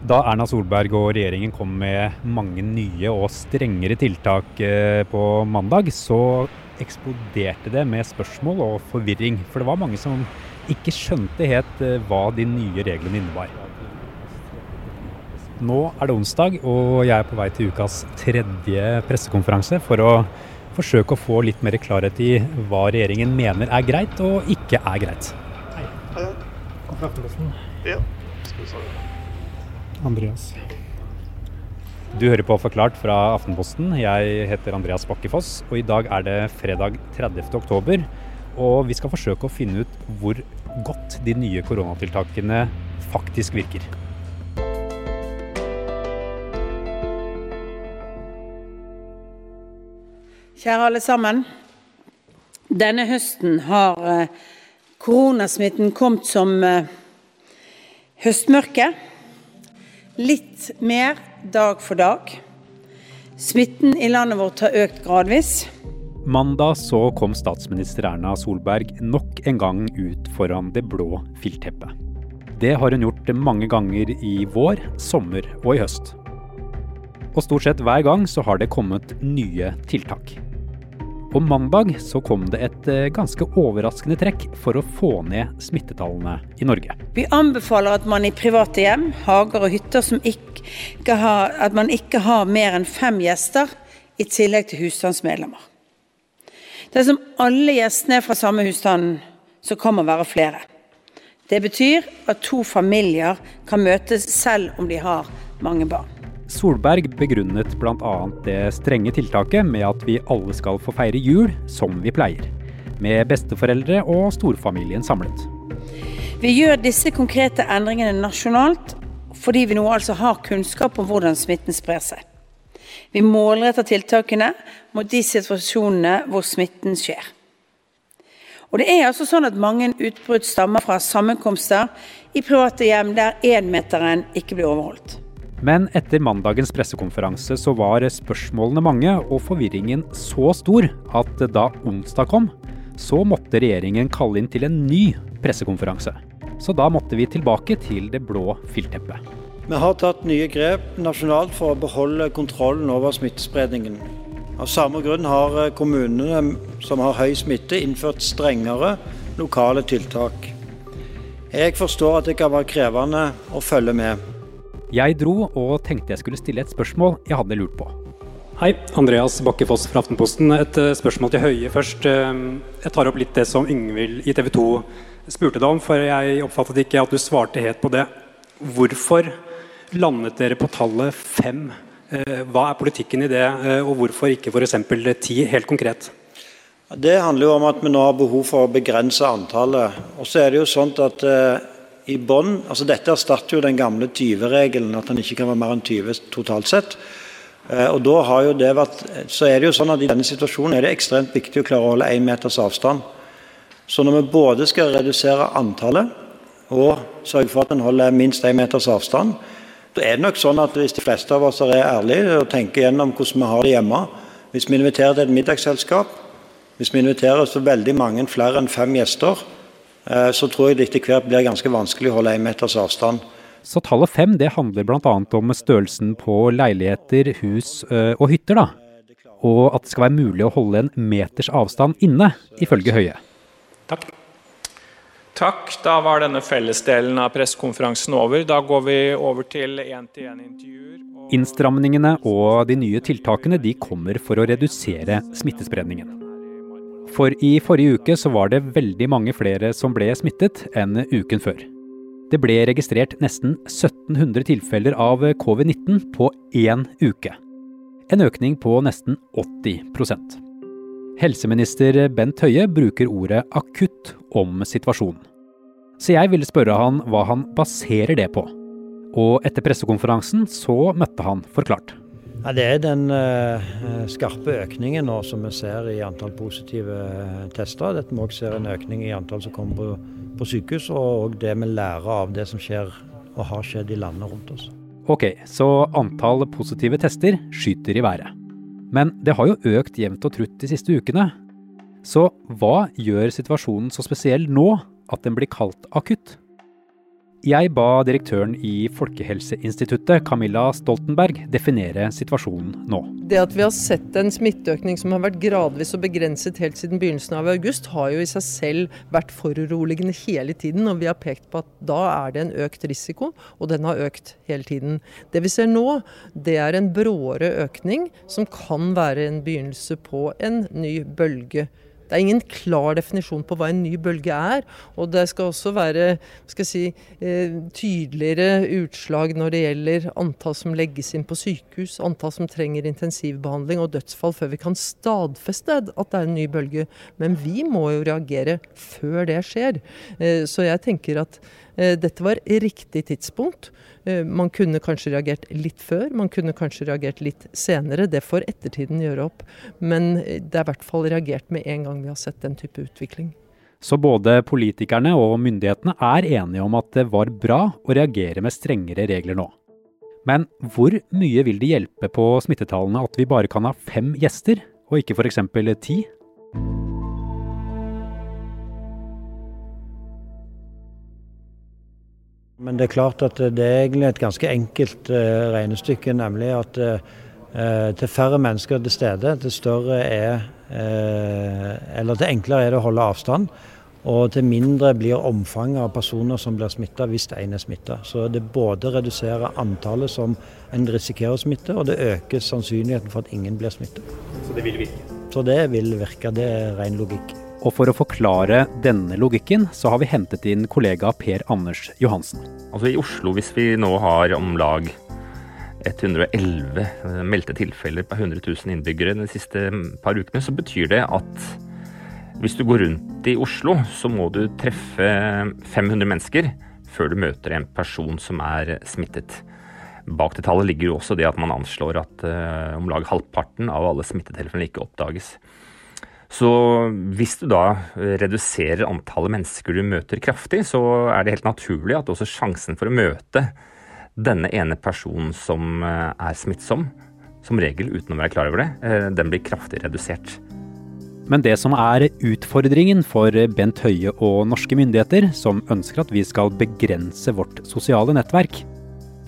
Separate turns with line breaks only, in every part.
Da Erna Solberg og regjeringen kom med mange nye og strengere tiltak eh, på mandag, så eksploderte det med spørsmål og forvirring. For det var mange som ikke skjønte helt eh, hva de nye reglene innebar. Nå er det onsdag, og jeg er på vei til ukas tredje pressekonferanse for å forsøke å få litt mer klarhet i hva regjeringen mener er greit og ikke er greit. Hei. Hei. Ja. Andreas. Du hører på Forklart fra Aftenposten. Jeg heter Andreas Bakkefoss, og i dag er det fredag 30. oktober. Og vi skal forsøke å finne ut hvor godt de nye koronatiltakene faktisk virker.
Kjære alle sammen. Denne høsten har eh, koronasmitten kommet som eh, høstmørke litt mer dag for dag. Smitten i landet vårt har økt gradvis.
Mandag så kom statsminister Erna Solberg nok en gang ut foran det blå filtteppet. Det har hun gjort mange ganger i vår, sommer og i høst. Og stort sett hver gang så har det kommet nye tiltak. På mandag så kom det et eh, ganske overraskende trekk for å få ned smittetallene i Norge.
Vi anbefaler at man i private hjem, hager og hytter som ikke har, at man ikke har mer enn fem gjester i tillegg til husstandsmedlemmer. Dersom alle gjestene er fra samme husstand, så kan man være flere. Det betyr at to familier kan møtes selv om de har mange barn.
Solberg begrunnet bl.a. det strenge tiltaket med at vi alle skal få feire jul som vi pleier. Med besteforeldre og storfamilien samlet.
Vi gjør disse konkrete endringene nasjonalt fordi vi nå altså har kunnskap om hvordan smitten sprer seg. Vi målretter tiltakene mot de situasjonene hvor smitten skjer. Og det er altså sånn at Mange utbrudd stammer fra sammenkomster i private hjem der énmeteren ikke blir overholdt.
Men etter mandagens pressekonferanse så var spørsmålene mange og forvirringen så stor at da onsdag kom, så måtte regjeringen kalle inn til en ny pressekonferanse. Så da måtte vi tilbake til det blå filtteppet.
Vi har tatt nye grep nasjonalt for å beholde kontrollen over smittespredningen. Av samme grunn har kommunene som har høy smitte, innført strengere lokale tiltak. Jeg forstår at det kan være krevende å følge med.
Jeg dro og tenkte jeg skulle stille et spørsmål jeg hadde lurt på.
Hei, Andreas Bakke Foss fra Aftenposten. Et eh, spørsmål til Høie først. Eh, jeg tar opp litt det som Yngvild i TV 2 spurte deg om, for jeg oppfattet ikke at du svarte helt på det. Hvorfor landet dere på tallet fem? Eh, hva er politikken i det, og hvorfor ikke f.eks. ti, helt konkret?
Det handler jo om at vi nå har behov for å begrense antallet. Og så er det jo sånn at i bånn altså Dette erstatter jo den gamle 20-regelen, at han ikke kan være mer enn 20 totalt sett. Eh, og da har jo det vært, så er det jo sånn at I denne situasjonen er det ekstremt viktig å klare å holde én meters avstand. Så når vi både skal redusere antallet og sørge for at en holder minst én meters avstand, da er det nok sånn at hvis de fleste av oss er ærlige og tenker gjennom hvordan vi har det hjemme Hvis vi inviterer til et middagsselskap, hvis vi inviterer så veldig mange flere enn fem gjester, så tror jeg det etter hvert blir ganske vanskelig å holde én meters avstand.
Så tallet fem det handler bl.a. om størrelsen på leiligheter, hus eh, og hytter. da. Og at det skal være mulig å holde en meters avstand inne, ifølge Høie.
Takk. Takk. Da var denne fellesdelen av pressekonferansen over. Da går vi over til én-til-én-intervjuer.
Innstramningene og de nye tiltakene de kommer for å redusere smittespredningen. For i forrige uke så var det veldig mange flere som ble smittet enn uken før. Det ble registrert nesten 1700 tilfeller av covid-19 på én uke. En økning på nesten 80% Helseminister Bent Høie bruker ordet akutt om situasjonen. Så jeg ville spørre han hva han baserer det på. Og etter pressekonferansen så møtte han forklart.
Ja, det er den uh, skarpe økningen nå som vi ser i antall positive eh, tester. Dette vi også ser en økning i antall som kommer på, på sykehus, og det vi lærer av det som skjer og har skjedd i landet rundt oss.
Ok, så antall positive tester skyter i været. Men det har jo økt jevnt og trutt de siste ukene. Så hva gjør situasjonen så spesiell nå at den blir kalt akutt? Jeg ba direktøren i Folkehelseinstituttet, Camilla Stoltenberg, definere situasjonen nå.
Det at vi har sett en smitteøkning som har vært gradvis og begrenset helt siden begynnelsen av august, har jo i seg selv vært foruroligende hele tiden. Og vi har pekt på at da er det en økt risiko, og den har økt hele tiden. Det vi ser nå, det er en bråere økning som kan være en begynnelse på en ny bølge det er ingen klar definisjon på hva en ny bølge er. Og det skal også være skal si, eh, tydeligere utslag når det gjelder antall som legges inn på sykehus, antall som trenger intensivbehandling og dødsfall, før vi kan stadfeste at det er en ny bølge. Men vi må jo reagere før det skjer. Eh, så jeg tenker at dette var riktig tidspunkt. Eh, man kunne kanskje reagert litt før, man kunne kanskje reagert litt senere. Det får ettertiden gjøre opp. Men det er i hvert fall reagert med en gang vi har sett den type utvikling.
Så både politikerne og myndighetene er enige om at det var bra å reagere med strengere regler nå. Men hvor mye vil det hjelpe på smittetallene at vi bare kan ha fem gjester, og ikke f.eks. ti?
Men det er klart at det er egentlig et ganske enkelt uh, regnestykke, nemlig at uh, til færre mennesker til stede, til større er Eller til enklere er det å holde avstand. Og til mindre blir omfanget av personer som blir smitta hvis en er smitta. Så det både reduserer antallet som en risikerer å smitte, og det øker sannsynligheten for at ingen blir smitta.
Så det vil virke?
Så det vil virke. Det er ren logikk.
Og for å forklare denne logikken, så har vi hentet inn kollega Per Anders Johansen.
Altså I Oslo, hvis vi nå har om lag 111 eh, meldte tilfeller per 100 000 innbyggere de siste par ukene, så betyr det at hvis du går rundt i Oslo, så må du treffe 500 mennesker før du møter en person som er smittet. Bak det tallet ligger jo også det at man anslår at uh, om lag halvparten av alle smittetilfeller ikke oppdages. Så hvis du da reduserer antallet mennesker du møter kraftig, så er det helt naturlig at også sjansen for å møte denne ene personen som eh, er smittsom, som regel uten å være klar over det, eh, den blir kraftig redusert.
Men det som er utfordringen for Bent Høie og norske myndigheter, som ønsker at vi skal begrense vårt sosiale nettverk,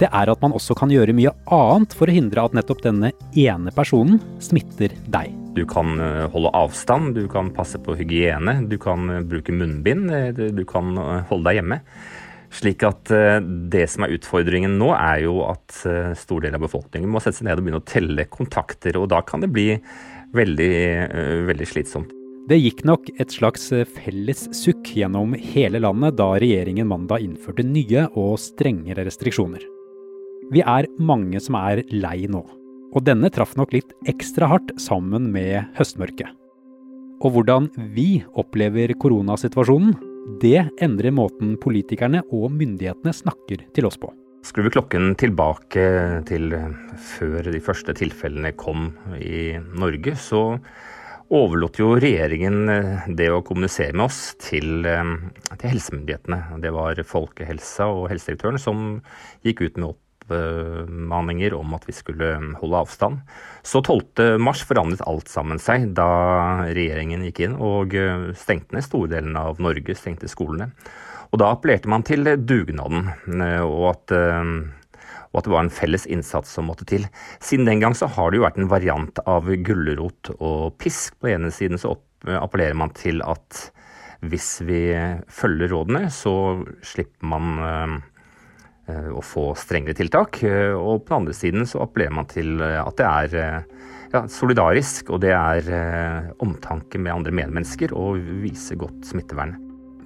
det er at man også kan gjøre mye annet for å hindre at nettopp denne ene personen smitter deg.
Du kan eh, holde avstand, du kan passe på hygiene, du kan eh, bruke munnbind, eh, du kan holde deg hjemme. Slik at det som er utfordringen nå, er jo at stor del av befolkningen må sette seg ned og begynne å telle kontakter. Og da kan det bli veldig, veldig slitsomt.
Det gikk nok et slags felles sukk gjennom hele landet da regjeringen mandag innførte nye og strengere restriksjoner. Vi er mange som er lei nå. Og denne traff nok litt ekstra hardt sammen med høstmørket. Og hvordan vi opplever koronasituasjonen, det endrer måten politikerne og myndighetene snakker til oss på.
Skrur vi klokken tilbake til før de første tilfellene kom i Norge, så overlot jo regjeringen det å kommunisere med oss til, til helsemyndighetene. Det var Folkehelsa og helsedirektøren som gikk ut med opp oppmaninger om at vi skulle holde avstand. Så 12.3 forandret alt sammen seg da regjeringen gikk inn og eh, stengte ned store delen av Norge, stengte skolene. Og da appellerte man til dugnaden, eh, og at, eh, og at det var en felles innsats som måtte til. Siden den gang så har det jo vært en variant av gulrot og pisk. På ene siden så appellerer man til at hvis vi følger rådene, så slipper man Eh, å få strengere tiltak. Eh, og på den andre siden så appellerer man til eh, at det er ja, solidarisk, og det er omtanke med andre medmennesker og vise godt smittevern.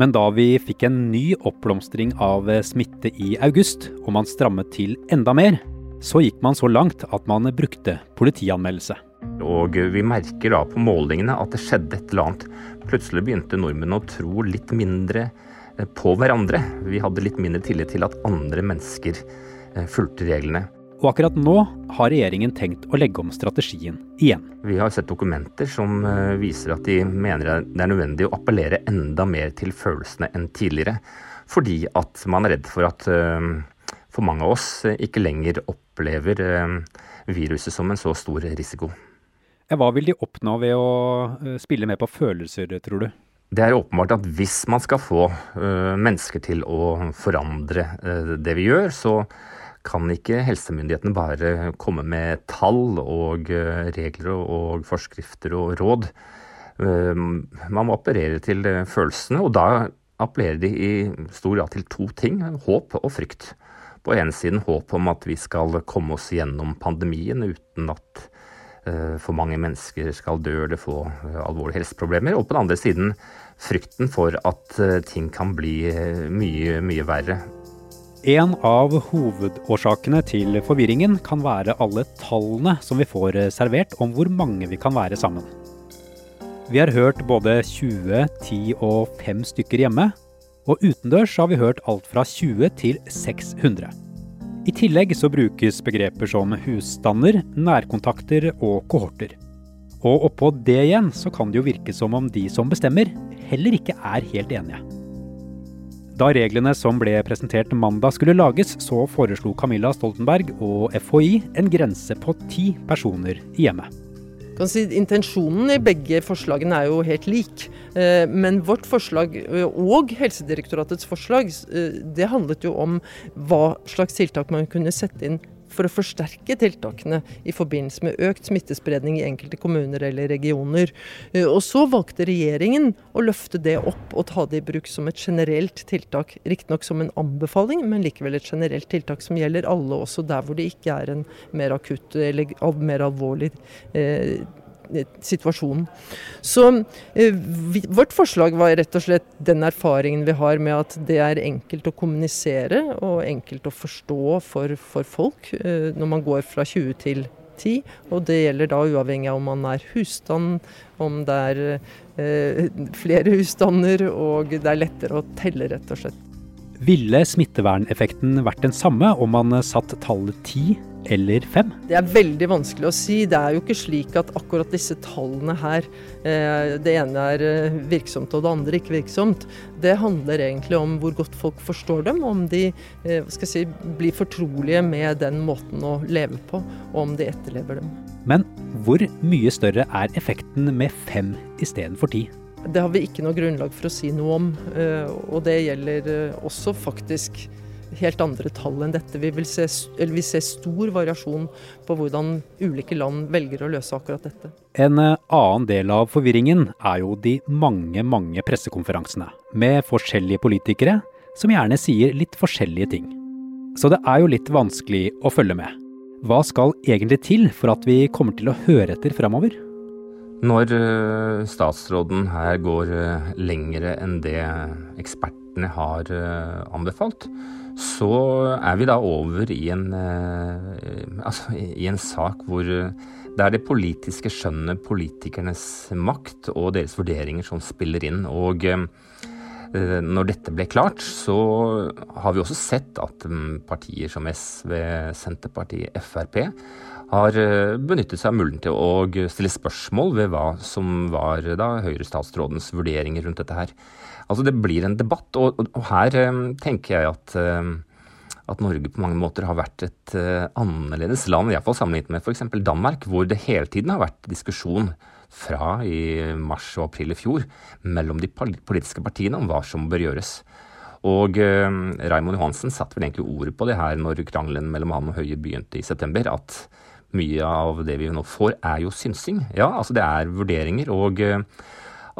Men da vi fikk en ny oppblomstring av smitte i august, og man strammet til enda mer, så gikk man så langt at man brukte politianmeldelse.
Og vi merker da på målingene at det skjedde et eller annet. Plutselig begynte nordmenn å tro litt mindre Eh, på hverandre. Vi hadde litt mindre tillit til at andre mennesker eh, fulgte reglene.
Og akkurat nå har regjeringen tenkt å legge om strategien igjen.
Vi har sett dokumenter som eh, viser at de mener det er nødvendig å appellere enda mer til følelsene enn tidligere. Fordi at man er redd for at for mange av oss ikke lenger opplever viruset som en så stor risiko.
Hva vil de oppnå ved å spille med på følelser, tror du?
Det er åpenbart at hvis man skal få uh, mennesker til å forandre uh, det vi gjør, så kan ikke helsemyndighetene bare komme med tall og uh, regler og forskrifter og råd. Man må operere til følelsene, og da appellerer de i stor grad til to ting. Håp og frykt. På ene siden håp om at vi skal komme oss gjennom pandemien uten at for mange mennesker skal dø eller få alvorlige helseproblemer. Og på den andre siden frykten for at eh, ting kan bli eh, mye, mye verre.
En av hovedårsakene til forvirringen kan være alle tallene som vi får eh, servert om hvor mange vi kan være sammen. Vi har hørt både 20, 10 og 5 stykker hjemme, og utendørs har vi hørt alt fra 20 til 600. I tillegg så brukes begreper som husstander, nærkontakter og kohorter. Og oppå det igjen så kan det jo virke som om de som bestemmer, heller ikke er helt enige. Da reglene som ble presentert mandag skulle lages, så foreslo Camilla Stoltenberg og FHI en grense på ti personer i hjemmet.
Si, intensjonen i begge forslagene er jo helt lik. Eh, men vårt forslag eh, og Helsedirektoratets forslag eh, det handlet jo om hva slags tiltak man kunne sette inn for å forsterke tiltakene i forbindelse med økt smittespredning i enkelte kommuner eller regioner. Eh, og så valgte regjeringen å løfte det opp og ta det i bruk som et generelt tiltak. Riktignok som en anbefaling, men likevel et generelt tiltak som gjelder alle, også der hvor det ikke er en mer akutt eller mer alvorlig eh, situasjonen. Så eh, vi, vårt forslag var rett og slett den erfaringen vi har med at det er enkelt å kommunisere og enkelt å forstå for, for folk eh, når man går fra 20 til 10. Og det gjelder da uavhengig av om man er husstand, om det er eh, flere husstander og det er lettere å telle, rett og slett.
Ville smitteverneffekten vært den samme om man satt tallet 10 eller fem?
Det er veldig vanskelig å si. Det er jo ikke slik at akkurat disse tallene her, eh, det ene er eh, virksomt og det andre ikke virksomt. Det handler egentlig om hvor godt folk forstår dem, om de eh, si, blir fortrolige med den måten å leve på, og om de etterlever dem.
Men hvor mye større er effekten med fem istedenfor ti?
Det har vi ikke noe grunnlag for å si noe om, og det gjelder også faktisk helt andre tall enn dette. Vi vil se, vi ser stor variasjon på hvordan ulike land velger å løse akkurat dette.
En eh, annen del av forvirringen er jo de mange, mange pressekonferansene med forskjellige politikere som gjerne sier litt forskjellige ting. Så det er jo litt vanskelig å følge med. Hva skal egentlig til for at vi kommer til å høre etter framover?
Når eh, statsråden her går eh, lengre enn det ekspertene har anbefalt, så er vi da over i en, eh, altså, i en sak hvor eh, det er det politiske skjønnet, politikernes makt og deres vurderinger som spiller inn. Og eh, når dette ble klart, så har vi også sett at mm, partier som SV, Senterpartiet, Frp har benyttet seg av muligheten til å stille spørsmål ved hva som var da Høyre-statsrådens vurderinger rundt dette her. Altså det blir en debatt, og, og her eh, tenker jeg at, eh, at Norge på mange måter har vært et annerledes land, iallfall sammenlignet med f.eks. Danmark, hvor det hele tiden har vært diskusjon fra i mars og april i fjor mellom de politiske partiene om hva som bør gjøres. Og eh, Raymond Johansen satte vel egentlig ordet på det her når krangelen mellom han og Høie begynte i september, at mye av det vi nå får, er jo synsing. Ja, altså det er vurderinger. og uh,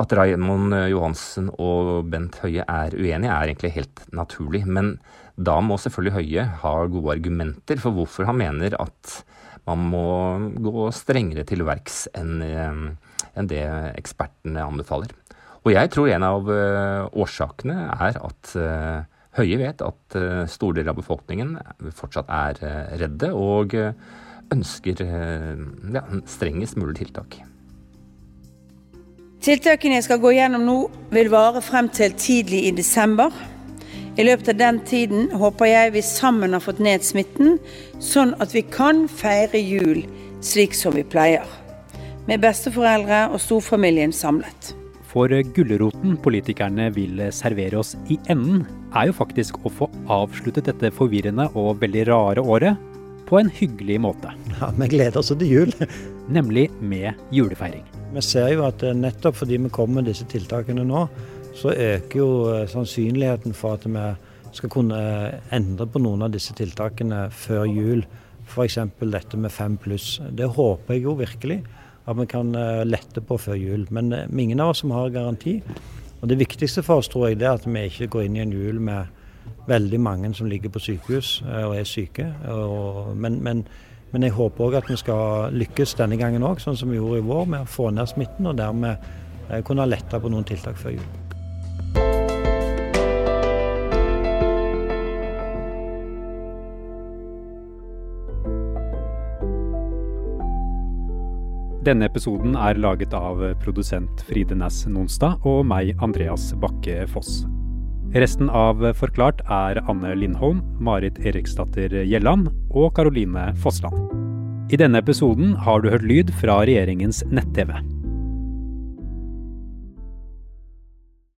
at Raymond Johansen og Bent Høie er uenige, er egentlig helt naturlig. Men da må selvfølgelig Høie ha gode argumenter for hvorfor han mener at man må gå strengere til verks enn en det ekspertene anbefaler. Og jeg tror en av årsakene er at Høie vet at store deler av befolkningen fortsatt er redde og ønsker ja, strengest mulig tiltak.
Tiltakene jeg skal gå gjennom nå, vil vare frem til tidlig i desember. I løpet av den tiden håper jeg vi sammen har fått ned smitten, sånn at vi kan feire jul slik som vi pleier. Med besteforeldre og storfamilien samlet.
For gulroten politikerne vil servere oss i enden, er jo faktisk å få avsluttet dette forvirrende og veldig rare året på en hyggelig måte.
Ja, Vi gleder oss til jul.
nemlig med julefeiring.
Vi ser jo at eh, nettopp fordi vi kommer med disse tiltakene nå, så øker jo eh, sannsynligheten for at vi skal kunne endre på noen av disse tiltakene før jul. F.eks. dette med fem pluss. Det håper jeg jo virkelig at vi kan lette på før jul. Men ingen av oss som har garanti. Og Det viktigste for oss tror jeg, det er at vi ikke går inn i en jul med veldig mange som ligger på sykehus eh, og er syke. Og, men, men, men, jeg håper òg at vi skal lykkes denne gangen òg, sånn som vi gjorde i vår, med å få ned smitten og dermed eh, kunne lette på noen tiltak før jul.
Denne episoden er laget av produsent Fride Næss Nonstad og meg, Andreas Bakke Foss. Resten av Forklart er Anne Lindholm, Marit Eriksdatter Gjelland og Karoline Fossland. I denne episoden har du hørt lyd fra regjeringens nett-TV.